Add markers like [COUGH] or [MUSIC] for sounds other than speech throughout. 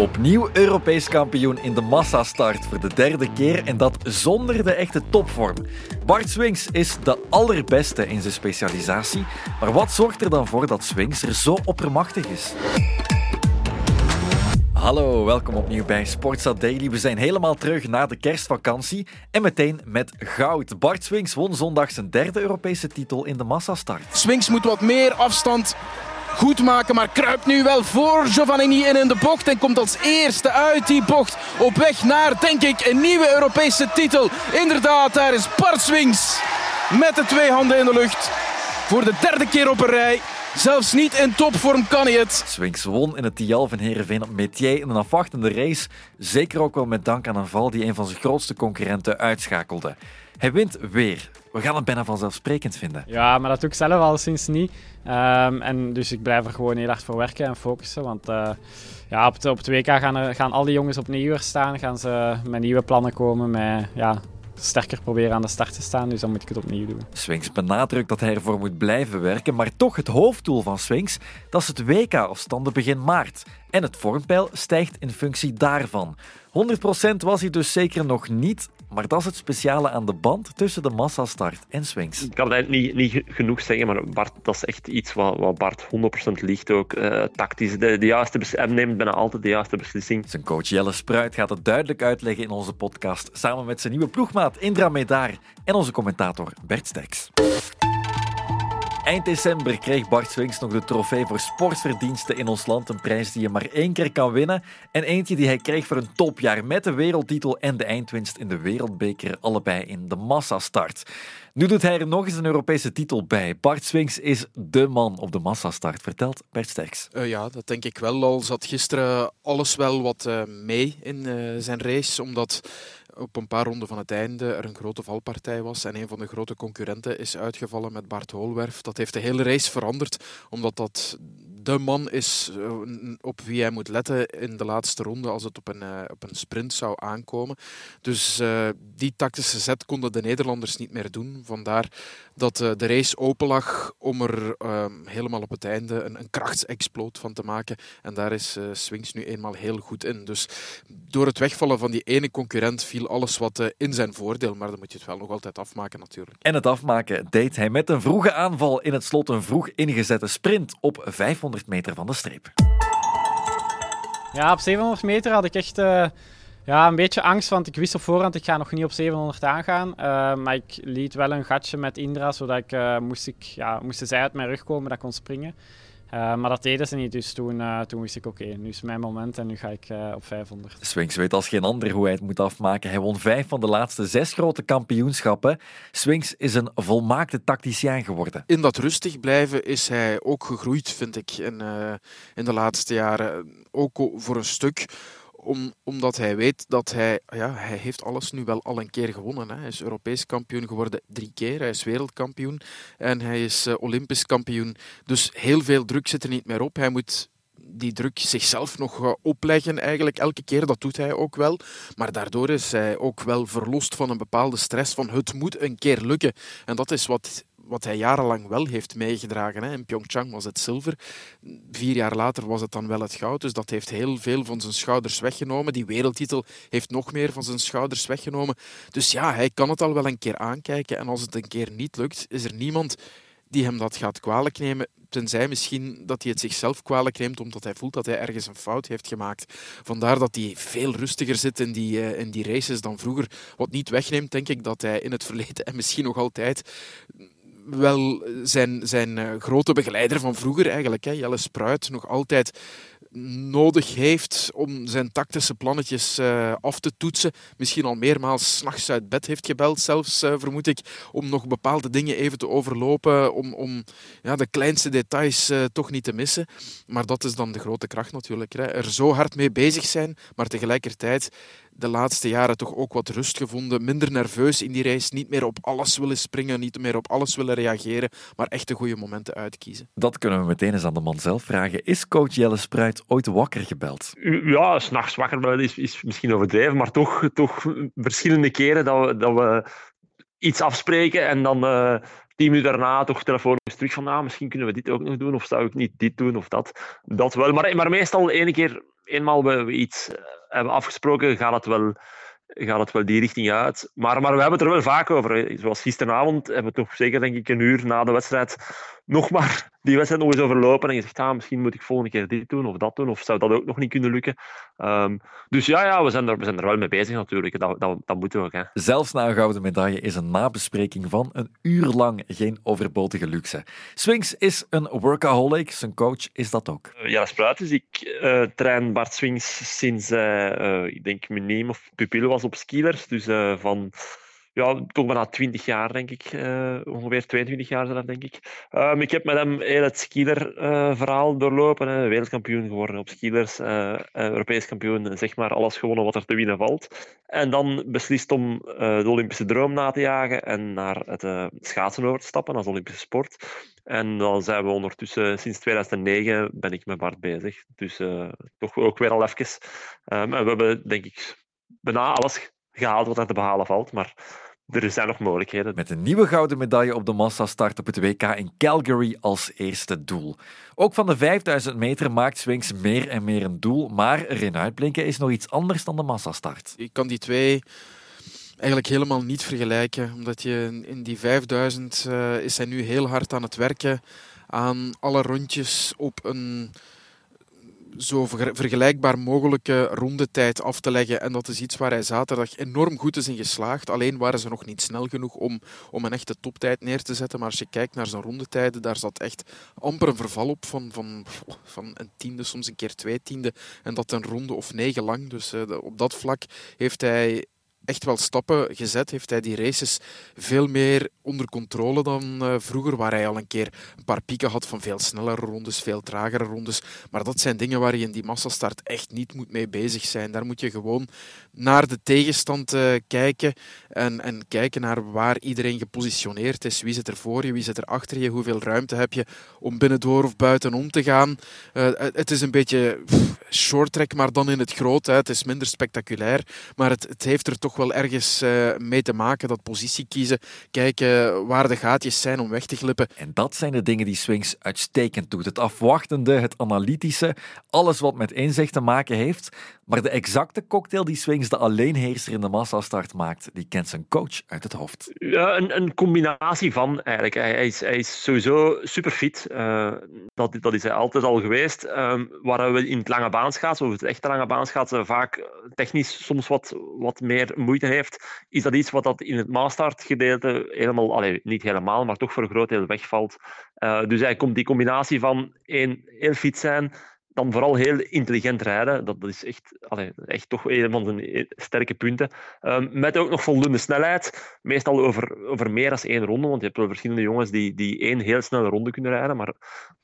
Opnieuw Europees kampioen in de massastart voor de derde keer en dat zonder de echte topvorm. Bart Swings is de allerbeste in zijn specialisatie, maar wat zorgt er dan voor dat Swings er zo oppermachtig is? Hallo, welkom opnieuw bij Sportstad Daily. We zijn helemaal terug na de kerstvakantie en meteen met goud. Bart Swings won zondag zijn derde Europese titel in de massastart. Swings moet wat meer afstand goed maken, maar kruipt nu wel voor Giovannini in, in de bocht en komt als eerste uit die bocht op weg naar, denk ik, een nieuwe Europese titel. Inderdaad, daar is Bart Swings met de twee handen in de lucht voor de derde keer op een rij. Zelfs niet in topvorm kan hij het. Swings won in het Tial van Heerenveen op Metier in een afwachtende race. Zeker ook wel met dank aan een val die een van zijn grootste concurrenten uitschakelde. Hij wint weer. We gaan het bijna vanzelfsprekend vinden. Ja, maar dat doe ik zelf al sinds niet. Um, en dus ik blijf er gewoon heel hard voor werken en focussen. Want uh, ja, op, het, op het WK gaan, er, gaan al die jongens opnieuw staan. Gaan ze met nieuwe plannen komen. Met ja, sterker proberen aan de start te staan. Dus dan moet ik het opnieuw doen. Swings benadrukt dat hij ervoor moet blijven werken. Maar toch het hoofddoel van Swings, dat is het WK-afstanden begin maart. En het vormpeil stijgt in functie daarvan. 100% was hij dus zeker nog niet, maar dat is het speciale aan de band tussen de massastart en swings. Ik kan het niet, niet genoeg zeggen, maar Bart, dat is echt iets wat, wat Bart 100% ligt ook. Uh, tactisch, de, de juiste hij neemt bijna altijd de juiste beslissing. Zijn coach Jelle Spruit gaat het duidelijk uitleggen in onze podcast, samen met zijn nieuwe ploegmaat Indra Medaar en onze commentator Bert Sterks. Eind december kreeg Bart Swings nog de trofee voor sportverdiensten in ons land. Een prijs die je maar één keer kan winnen. En eentje die hij kreeg voor een topjaar met de wereldtitel en de eindwinst in de Wereldbeker. Allebei in de massastart. Nu doet hij er nog eens een Europese titel bij. Bart Swings is de man op de massastart, vertelt Bert Sterks. Uh, ja, dat denk ik wel. Al zat gisteren alles wel wat uh, mee in uh, zijn race, omdat op een paar ronden van het einde er een grote valpartij was en een van de grote concurrenten is uitgevallen met Bart Holwerf. Dat heeft de hele race veranderd, omdat dat de man is eh, op wie hij moet letten in de laatste ronde als het op een, uh, op een sprint zou aankomen. Dus uh, die tactische zet konden de Nederlanders niet meer doen. Vandaar dat de race open lag om er ehm, helemaal op het einde een, een krachtsexploot van te maken. En daar is Swings nu eenmaal heel goed in. Dus door het wegvallen van die ene concurrent viel alles wat in zijn voordeel. Maar dan moet je het wel nog altijd afmaken natuurlijk. En het afmaken deed hij met een vroege aanval in het slot. Een vroeg ingezette sprint op 500 meter van de streep. Ja, op 700 meter had ik echt uh, ja, een beetje angst, want ik wist op voorhand ik ga nog niet op 700 aangaan. Uh, maar ik liet wel een gatje met Indra, zodat ik, uh, moest, ik ja, moesten zij uit mijn rug komen dat kon springen. Uh, maar dat deden ze niet, dus toen, uh, toen wist ik oké, okay, nu is mijn moment en nu ga ik uh, op 500. Swings weet als geen ander hoe hij het moet afmaken. Hij won vijf van de laatste zes grote kampioenschappen. Swings is een volmaakte tacticien geworden. In dat rustig blijven is hij ook gegroeid, vind ik, in, in de laatste jaren. Ook voor een stuk om, omdat hij weet dat hij, ja, hij heeft alles nu wel al een keer gewonnen. Hè. Hij is Europees kampioen geworden drie keer, hij is wereldkampioen en hij is uh, Olympisch kampioen. Dus heel veel druk zit er niet meer op. Hij moet die druk zichzelf nog uh, opleggen eigenlijk elke keer. Dat doet hij ook wel. Maar daardoor is hij ook wel verlost van een bepaalde stress van het moet een keer lukken. En dat is wat wat hij jarenlang wel heeft meegedragen. Hè. In Pyeongchang was het zilver. Vier jaar later was het dan wel het goud. Dus dat heeft heel veel van zijn schouders weggenomen. Die wereldtitel heeft nog meer van zijn schouders weggenomen. Dus ja, hij kan het al wel een keer aankijken. En als het een keer niet lukt, is er niemand die hem dat gaat kwalijk nemen. Tenzij misschien dat hij het zichzelf kwalijk neemt omdat hij voelt dat hij ergens een fout heeft gemaakt. Vandaar dat hij veel rustiger zit in die, uh, in die races dan vroeger. Wat niet wegneemt, denk ik, dat hij in het verleden en misschien nog altijd wel zijn, zijn eh, grote begeleider van vroeger eigenlijk, hè, Jelle Spruit, nog altijd nodig heeft om zijn tactische plannetjes uh, af te toetsen. Misschien al meermaals s'nachts uit bed heeft gebeld, zelfs uh, vermoed ik, om nog bepaalde dingen even te overlopen, om, om ja, de kleinste details toch niet te missen. Maar dat is dan de grote kracht natuurlijk. Hè. Er zo hard mee bezig zijn, maar tegelijkertijd de laatste jaren toch ook wat rust gevonden. Minder nerveus in die race. Niet meer op alles willen springen, niet meer op alles willen reageren. Maar echt de goede momenten uitkiezen. Dat kunnen we meteen eens aan de man zelf vragen. Is coach Jelle Spruit ooit wakker gebeld? Ja, s'nachts wakker bellen is, is misschien overdreven. Maar toch, toch verschillende keren dat we, dat we iets afspreken en dan. Uh, tien minuten daarna toch telefonisch terug van ah, misschien kunnen we dit ook nog doen of zou ik niet dit doen of dat. Dat wel. Maar, maar meestal één keer eenmaal we iets eh, hebben afgesproken, gaat het wel gaat het wel die richting uit. Maar, maar we hebben het er wel vaak over. Zoals gisteravond hebben we toch zeker denk ik een uur na de wedstrijd nog maar die wedstrijd nog eens overlopen. En je zegt, ah, misschien moet ik volgende keer dit doen of dat doen. Of zou dat ook nog niet kunnen lukken. Um, dus ja, ja we, zijn er, we zijn er wel mee bezig natuurlijk. Dat, dat, dat moeten we ook. Hè. Zelfs na een gouden medaille is een nabespreking van een uur lang geen overbodige luxe. Swings is een workaholic. Zijn coach is dat ook. Uh, ja, Spruit is. Ik uh, train Bart Swings sinds, uh, ik denk, mijn neem of pupil was op skilers. Dus van ja, toch bijna 20 jaar, denk ik. Uh, ongeveer 22 jaar zelf, denk ik. Um, ik heb met hem heel het skieler-verhaal uh, doorlopen. Wereldkampioen geworden op skielers. Uh, Europees kampioen, zeg maar alles gewonnen wat er te winnen valt. En dan beslist om de Olympische droom na te jagen en naar het schaatsen over te stappen als Olympische sport. En dan zijn we ondertussen, sinds 2009 ben ik met Bart bezig. Dus toch ook weer al even. Um, en we hebben, denk ik, bijna alles gehaald wat er te behalen valt. Maar er zijn nog mogelijkheden. Met een nieuwe gouden medaille op de massastart op het WK in Calgary als eerste doel. Ook van de 5000 meter maakt Swings meer en meer een doel, maar erin uitblinken is nog iets anders dan de massastart. Ik kan die twee eigenlijk helemaal niet vergelijken, omdat je in die 5000 uh, is hij nu heel hard aan het werken aan alle rondjes op een zo vergelijkbaar mogelijke rondetijd af te leggen. En dat is iets waar hij zaterdag enorm goed is in geslaagd. Alleen waren ze nog niet snel genoeg om, om een echte toptijd neer te zetten. Maar als je kijkt naar zijn rondetijden, daar zat echt amper een verval op van, van, van een tiende, soms een keer twee tiende. En dat een ronde of negen lang. Dus uh, op dat vlak heeft hij echt wel stappen gezet. Heeft hij die races veel meer onder controle dan uh, vroeger, waar hij al een keer een paar pieken had van veel snellere rondes, veel tragere rondes. Maar dat zijn dingen waar je in die massastart echt niet moet mee bezig zijn. Daar moet je gewoon naar de tegenstand uh, kijken en, en kijken naar waar iedereen gepositioneerd is. Wie zit er voor je, wie zit er achter je, hoeveel ruimte heb je om binnendoor of buitenom te gaan. Uh, het is een beetje short track, maar dan in het groot. Hè. Het is minder spectaculair, maar het, het heeft er toch wel ergens uh, mee te maken. Dat positie kiezen, kijken waar de gaatjes zijn om weg te glippen. En dat zijn de dingen die Swings uitstekend doet. Het afwachtende, het analytische, alles wat met inzicht te maken heeft. Maar de exacte cocktail die Swings de alleenheerser in de massastart maakt, die kent zijn coach uit het hoofd. Ja, een, een combinatie van eigenlijk. Hij, is, hij is sowieso super fit. Uh, dat, dat is hij altijd al geweest. Uh, waar we in het lange baanschaatsen, of het echte lange baanschaatsen, vaak technisch soms wat, wat meer moeite heeft, is dat iets wat dat in het maastart gedeelte helemaal, allee, niet helemaal, maar toch voor een groot deel wegvalt. Uh, dus hij komt die combinatie van één, heel fit zijn, dan vooral heel intelligent rijden. Dat, is echt, echt toch een van zijn sterke punten. Um, met ook nog voldoende snelheid. Meestal over, over meer dan één ronde. Want je hebt wel verschillende jongens die, die één heel snelle ronde kunnen rijden. Maar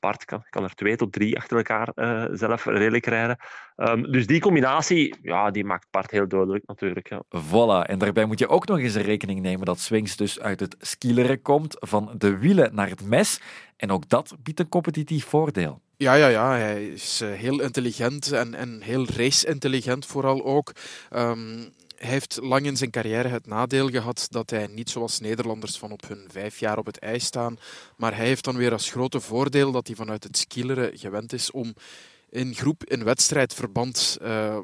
Bart kan, kan er twee tot drie achter elkaar uh, zelf redelijk rijden. Um, dus die combinatie, ja, die maakt Bart heel duidelijk natuurlijk. Ja. Voilà. En daarbij moet je ook nog eens rekening nemen dat Swings dus uit het skileren komt. Van de wielen naar het mes. En ook dat biedt een competitief voordeel. Ja, ja, ja, hij is eh, heel intelligent en, en heel race-intelligent vooral ook. Um, hij heeft lang in zijn carrière het nadeel gehad dat hij niet zoals Nederlanders van op hun vijf jaar op het ijs staan. Maar hij heeft dan weer als grote voordeel dat hij vanuit het skileren gewend is om in groep, in wedstrijdverband uh,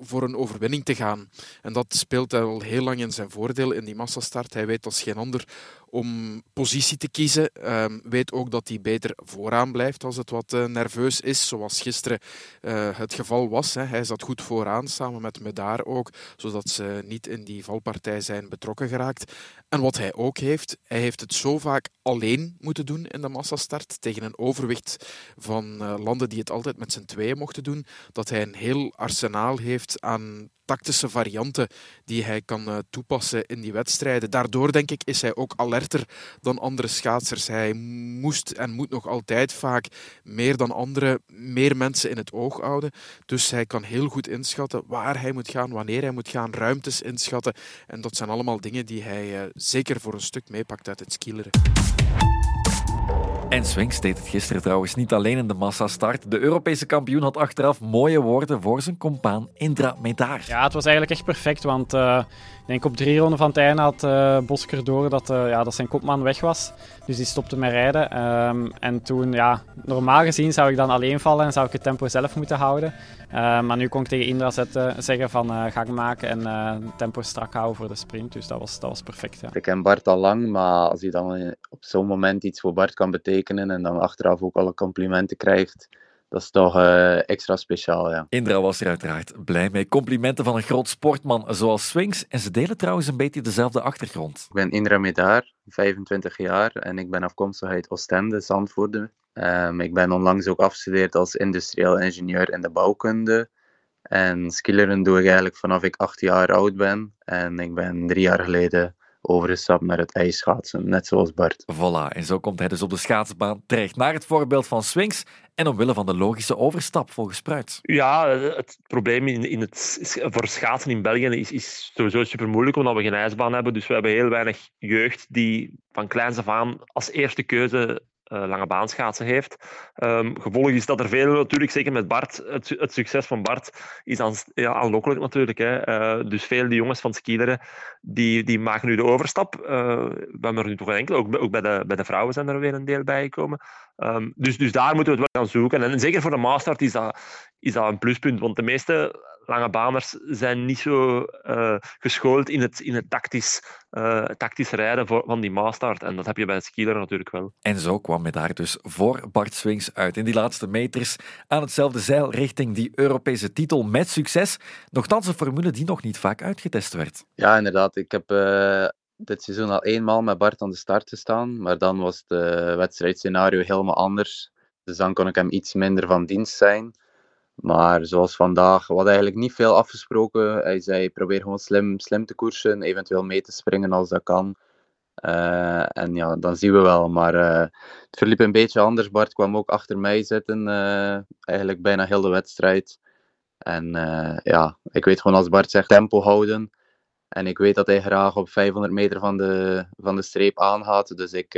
voor een overwinning te gaan. En dat speelt al heel lang in zijn voordeel in die massastart. Hij weet als geen ander om positie te kiezen. Um, weet ook dat hij beter vooraan blijft als het wat uh, nerveus is, zoals gisteren uh, het geval was. Hè. Hij zat goed vooraan, samen met Medaar ook, zodat ze niet in die valpartij zijn betrokken geraakt. En wat hij ook heeft, hij heeft het zo vaak alleen moeten doen in de massastart tegen een overwicht van uh, landen die het altijd met z'n tweeën mochten doen, dat hij een heel arsenaal heeft aan tactische varianten die hij kan uh, toepassen in die wedstrijden. Daardoor denk ik is hij ook alerter dan andere schaatsers. Hij moest en moet nog altijd vaak meer dan andere meer mensen in het oog houden. Dus hij kan heel goed inschatten waar hij moet gaan, wanneer hij moet gaan, ruimtes inschatten. En dat zijn allemaal dingen die hij uh, zeker voor een stuk meepakt uit het skileren. En Swings deed het gisteren trouwens niet alleen in de massastart. De Europese kampioen had achteraf mooie woorden voor zijn compaan Indra Medar. Ja, het was eigenlijk echt perfect, want uh, ik denk op drie ronden van het einde had uh, Bosker door dat, uh, ja, dat zijn kopman weg was. Dus die stopte met rijden. Um, en toen, ja, normaal gezien zou ik dan alleen vallen en zou ik het tempo zelf moeten houden. Maar nu kon ik tegen Indra zetten, zeggen van gang maken en tempo strak houden voor de sprint. Dus dat was, dat was perfect. Ja. Ik ken Bart al lang, maar als hij dan op zo'n moment iets voor Bart kan betekenen en dan achteraf ook alle complimenten krijgt, dat is toch uh, extra speciaal. Ja. Indra was er uiteraard blij mee. Complimenten van een groot sportman zoals Swings. En ze delen trouwens een beetje dezelfde achtergrond. Ik ben Indra Medar, 25 jaar en ik ben afkomstig uit Oostende, Zandvoorde. Um, ik ben onlangs ook afgestudeerd als industrieel ingenieur in de bouwkunde. En skileren doe ik eigenlijk vanaf ik acht jaar oud ben. En ik ben drie jaar geleden overgestapt naar het ijsschaatsen, net zoals Bart. Voilà, en zo komt hij dus op de schaatsbaan terecht. Naar het voorbeeld van Swings en omwille van de logische overstap volgens Spruit. Ja, het probleem in, in het, voor schaatsen in België is, is sowieso super moeilijk omdat we geen ijsbaan hebben. Dus we hebben heel weinig jeugd die van kleins af aan als eerste keuze uh, lange baanschaatsen heeft. Um, gevolg is dat er veel, natuurlijk, zeker met Bart, het, het succes van Bart is aan, ja, aanlokkelijk natuurlijk. Hè. Uh, dus veel die jongens van skileren, die, die maken nu de overstap. Uh, we hebben er nu toch enkele, ook, ook bij, de, bij de vrouwen zijn er weer een deel bij gekomen. Um, dus, dus daar moeten we het wel gaan zoeken. En, en zeker voor de master is dat, is dat een pluspunt, want de meeste lange baners zijn niet zo uh, geschoold in het, in het tactisch, uh, tactisch rijden voor, van die maastart. En dat heb je bij het skieler natuurlijk wel. En zo kwam hij daar dus voor Bart Swings uit in die laatste meters aan hetzelfde zeil richting die Europese titel met succes. Nochtans een formule die nog niet vaak uitgetest werd. Ja, inderdaad. Ik heb uh, dit seizoen al eenmaal met Bart aan de start gestaan, maar dan was het wedstrijdscenario helemaal anders. Dus dan kon ik hem iets minder van dienst zijn. Maar zoals vandaag, hadden eigenlijk niet veel afgesproken. Hij zei: probeer gewoon slim, slim te koersen, eventueel mee te springen als dat kan. Uh, en ja, dan zien we wel. Maar uh, het verliep een beetje anders. Bart kwam ook achter mij zitten, uh, eigenlijk bijna heel de wedstrijd. En ja, ik weet gewoon als Bart zegt tempo houden. En ik weet dat hij graag op 500 meter van de, van de streep aangaat. Dus ik,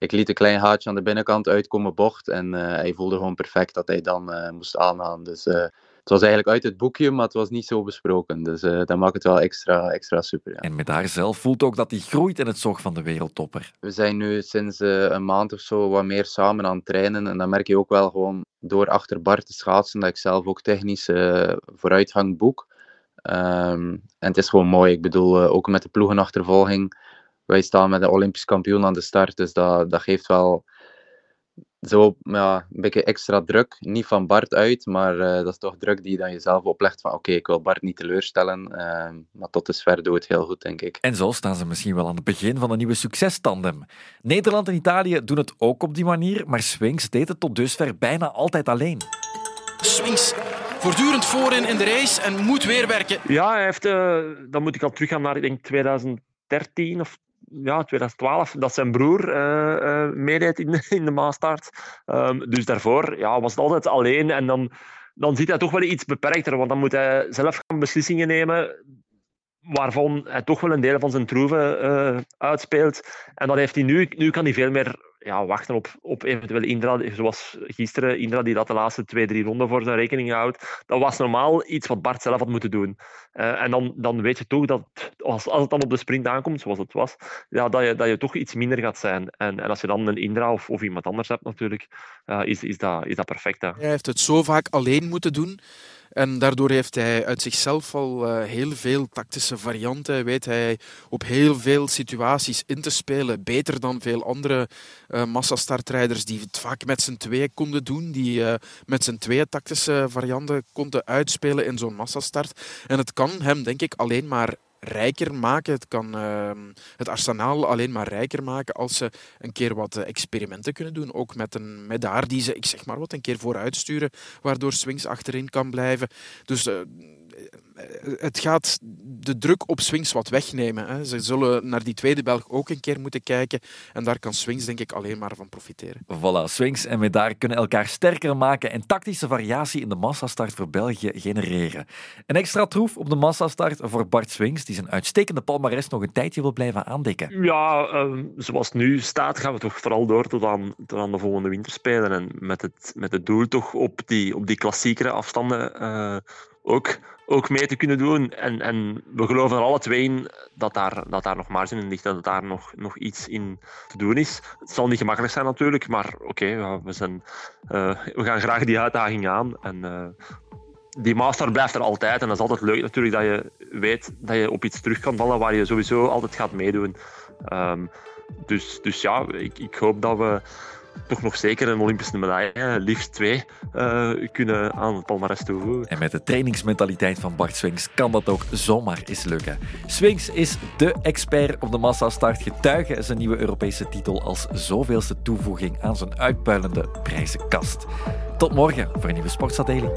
ik liet een klein haatje aan de binnenkant uitkomen bocht. En uh, hij voelde gewoon perfect dat hij dan uh, moest aanhalen. Dus uh, het was eigenlijk uit het boekje, maar het was niet zo besproken. Dus dat maakt het wel extra, extra super. Ja. En met haar zelf voelt ook dat hij groeit in het zog van de wereldtopper. We zijn nu sinds een maand of zo wat meer samen aan het trainen. En dan merk je ook wel gewoon door achter Bart te schaatsen dat ik zelf ook technisch vooruitgang boek. Um, en het is gewoon mooi. Ik bedoel, ook met de ploegenachtervolging wij staan met de Olympisch kampioen aan de start. Dus dat, dat geeft wel zo ja, een beetje extra druk. Niet van Bart uit, maar uh, dat is toch druk die je dan jezelf oplegt van oké, ik wil Bart niet teleurstellen. Uh, maar tot dusver doe het heel goed, denk ik. En zo staan ze misschien wel aan het begin van een nieuwe succestandem. Nederland en Italië doen het ook op die manier, maar Swings deed het tot dusver bijna altijd alleen. Swings voortdurend voorin in de race en moet weer werken. Ja, hij heeft, uh, dan moet ik al teruggaan naar ik denk 2013 of ja, 2012 dat zijn broer uh, uh, meedeed in de, [LAUGHS] in de. Um, dus daarvoor ja, was het altijd alleen. En dan, dan zit hij toch wel iets beperkter, want dan moet hij zelf gaan beslissingen nemen waarvan hij toch wel een deel van zijn troeven uh, uitspeelt. En dat heeft hij nu. Nu kan hij veel meer ja, wachten op, op eventueel Indra, zoals gisteren Indra die dat de laatste twee, drie ronden voor zijn rekening houdt. Dat was normaal iets wat Bart zelf had moeten doen. Uh, en dan, dan weet je toch dat als, als het dan op de sprint aankomt, zoals het was, ja, dat, je, dat je toch iets minder gaat zijn. En, en als je dan een Indra of, of iemand anders hebt natuurlijk, uh, is, is, dat, is dat perfect. Hij heeft het zo vaak alleen moeten doen. En daardoor heeft hij uit zichzelf al uh, heel veel tactische varianten. Weet hij op heel veel situaties in te spelen. Beter dan veel andere uh, massastartrijders die het vaak met z'n tweeën konden doen. Die uh, met z'n tweeën tactische varianten konden uitspelen in zo'n massastart. En het kan hem, denk ik, alleen maar rijker maken. Het kan uh, het arsenaal alleen maar rijker maken als ze een keer wat eh, experimenten kunnen doen. Ook met een medaar die ze, ik zeg maar wat, een keer vooruit sturen, waardoor Swings achterin kan blijven. Dus uh, het gaat de druk op Swings wat wegnemen. Hè. Ze zullen naar die tweede Belg ook een keer moeten kijken. En daar kan Swings denk ik alleen maar van profiteren. Voilà, Swings en Medar kunnen elkaar sterker maken en tactische variatie in de massastart voor België genereren. Een extra troef op de massastart voor Bart Swings, die zijn uitstekende palmares nog een tijdje wil blijven aandekken. Ja, uh, zoals het nu staat, gaan we toch vooral door tot aan, tot aan de volgende winterspelen. En met het, met het doel toch op die, op die klassiekere afstanden uh, ook, ook mee te kunnen doen. En, en we geloven er alle twee in dat daar, dat daar nog marge in ligt, dat daar nog, nog iets in te doen is. Het zal niet gemakkelijk zijn natuurlijk, maar oké, we, zijn, uh, we gaan graag die uitdaging aan. En, uh, die master blijft er altijd. En dat is altijd leuk natuurlijk dat je weet dat je op iets terug kan vallen waar je sowieso altijd gaat meedoen. Um, dus, dus ja, ik, ik hoop dat we toch nog zeker een Olympische medaille, liefst twee, uh, kunnen aan het palmarès toevoegen. En met de trainingsmentaliteit van Bart Swings kan dat ook zomaar eens lukken. Swings is de expert op de massastart, getuige zijn nieuwe Europese titel als zoveelste toevoeging aan zijn uitpuilende prijzenkast. Tot morgen voor een nieuwe Sportsadeling.